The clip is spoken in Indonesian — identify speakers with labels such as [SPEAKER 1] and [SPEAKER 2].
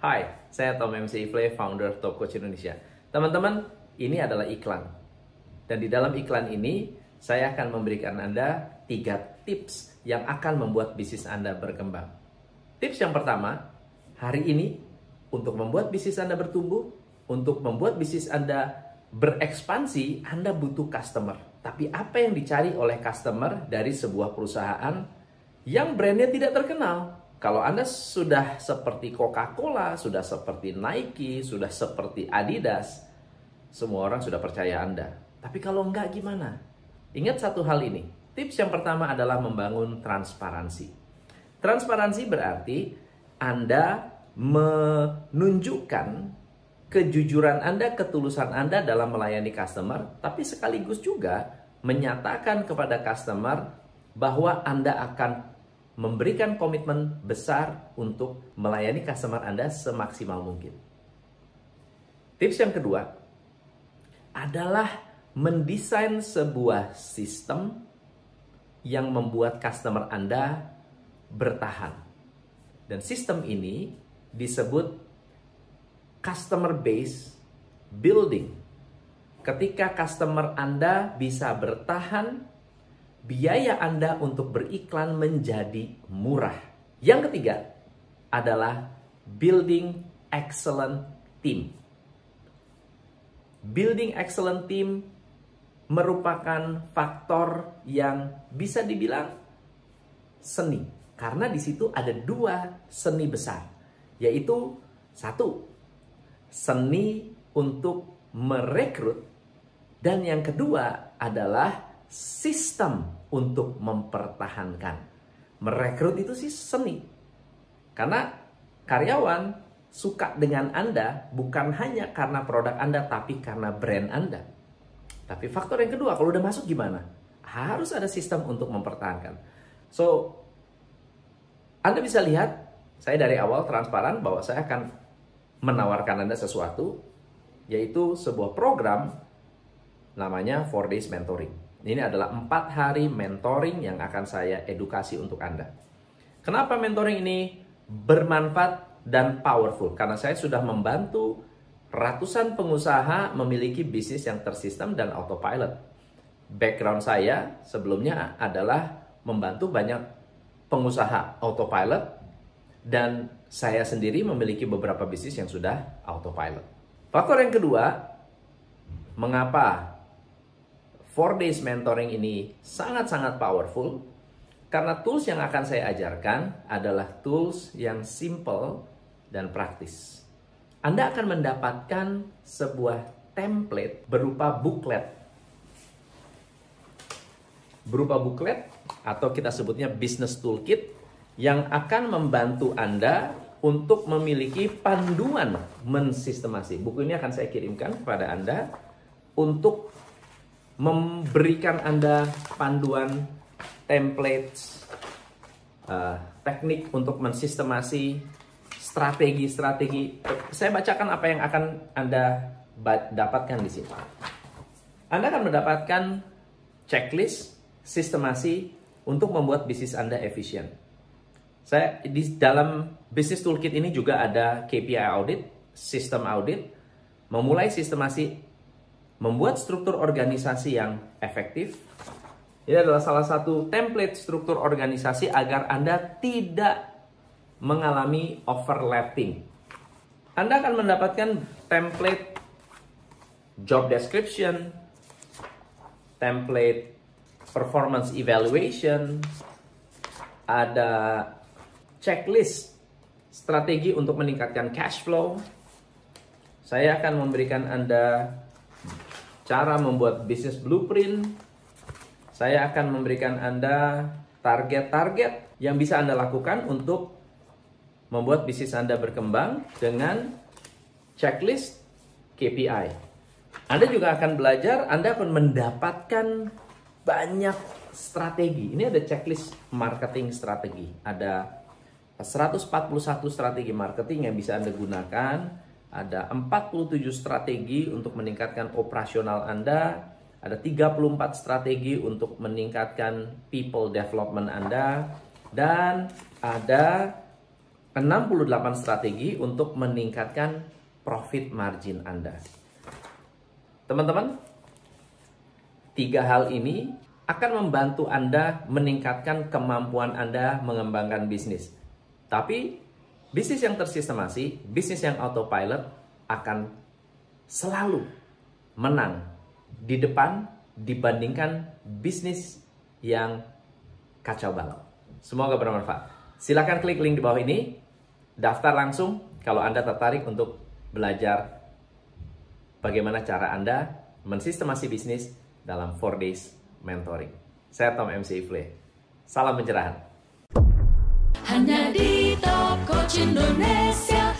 [SPEAKER 1] Hai, saya Tom MC Ifle, founder Top Coach Indonesia. Teman-teman, ini adalah iklan. Dan di dalam iklan ini, saya akan memberikan Anda tiga tips yang akan membuat bisnis Anda berkembang. Tips yang pertama, hari ini untuk membuat bisnis Anda bertumbuh, untuk membuat bisnis Anda berekspansi, Anda butuh customer. Tapi apa yang dicari oleh customer dari sebuah perusahaan yang brandnya tidak terkenal? Kalau Anda sudah seperti Coca-Cola, sudah seperti Nike, sudah seperti Adidas, semua orang sudah percaya Anda. Tapi kalau enggak gimana? Ingat satu hal ini. Tips yang pertama adalah membangun transparansi. Transparansi berarti Anda menunjukkan kejujuran Anda, ketulusan Anda dalam melayani customer, tapi sekaligus juga menyatakan kepada customer bahwa Anda akan memberikan komitmen besar untuk melayani customer Anda semaksimal mungkin. Tips yang kedua adalah mendesain sebuah sistem yang membuat customer Anda bertahan. Dan sistem ini disebut customer base building. Ketika customer Anda bisa bertahan, biaya Anda untuk beriklan menjadi murah. Yang ketiga adalah building excellent team. Building excellent team merupakan faktor yang bisa dibilang seni karena di situ ada dua seni besar yaitu satu seni untuk merekrut dan yang kedua adalah sistem untuk mempertahankan. Merekrut itu sih seni. Karena karyawan suka dengan Anda bukan hanya karena produk Anda tapi karena brand Anda. Tapi faktor yang kedua, kalau udah masuk gimana? Harus ada sistem untuk mempertahankan. So, Anda bisa lihat saya dari awal transparan bahwa saya akan menawarkan Anda sesuatu, yaitu sebuah program namanya 4 Days Mentoring. Ini adalah empat hari mentoring yang akan saya edukasi untuk Anda. Kenapa mentoring ini bermanfaat dan powerful? Karena saya sudah membantu ratusan pengusaha memiliki bisnis yang tersistem dan autopilot. Background saya sebelumnya adalah membantu banyak pengusaha autopilot dan saya sendiri memiliki beberapa bisnis yang sudah autopilot. Faktor yang kedua, mengapa 4 days mentoring ini sangat-sangat powerful? Karena tools yang akan saya ajarkan adalah tools yang simple dan praktis. Anda akan mendapatkan sebuah template berupa booklet. Berupa booklet atau kita sebutnya business toolkit yang akan membantu Anda untuk memiliki panduan mensistemasi. Buku ini akan saya kirimkan kepada Anda untuk memberikan Anda panduan templates uh, teknik untuk mensistemasi strategi-strategi. Saya bacakan apa yang akan Anda dapatkan di sini. Anda akan mendapatkan checklist sistemasi untuk membuat bisnis Anda efisien. Saya di dalam bisnis toolkit ini juga ada KPI audit, sistem audit, memulai sistemasi, membuat struktur organisasi yang efektif. Ini adalah salah satu template struktur organisasi agar Anda tidak mengalami overlapping. Anda akan mendapatkan template job description, template performance evaluation, ada checklist strategi untuk meningkatkan cash flow. Saya akan memberikan Anda cara membuat bisnis blueprint. Saya akan memberikan Anda target-target yang bisa Anda lakukan untuk membuat bisnis Anda berkembang dengan checklist KPI. Anda juga akan belajar, Anda akan mendapatkan banyak strategi. Ini ada checklist marketing strategi. Ada 141 strategi marketing yang bisa Anda gunakan. Ada 47 strategi untuk meningkatkan operasional Anda. Ada 34 strategi untuk meningkatkan people development Anda. Dan ada 68 strategi untuk meningkatkan profit margin Anda. Teman-teman, tiga hal ini akan membantu Anda meningkatkan kemampuan Anda mengembangkan bisnis. Tapi bisnis yang tersistemasi, bisnis yang autopilot akan selalu menang di depan dibandingkan bisnis yang kacau balau. Semoga bermanfaat. Silahkan klik link di bawah ini, daftar langsung kalau Anda tertarik untuk belajar bagaimana cara Anda mensistemasi bisnis dalam 4 days mentoring. Saya Tom MC Ifle. Salam pencerahan. Hanya di Top Coach Indonesia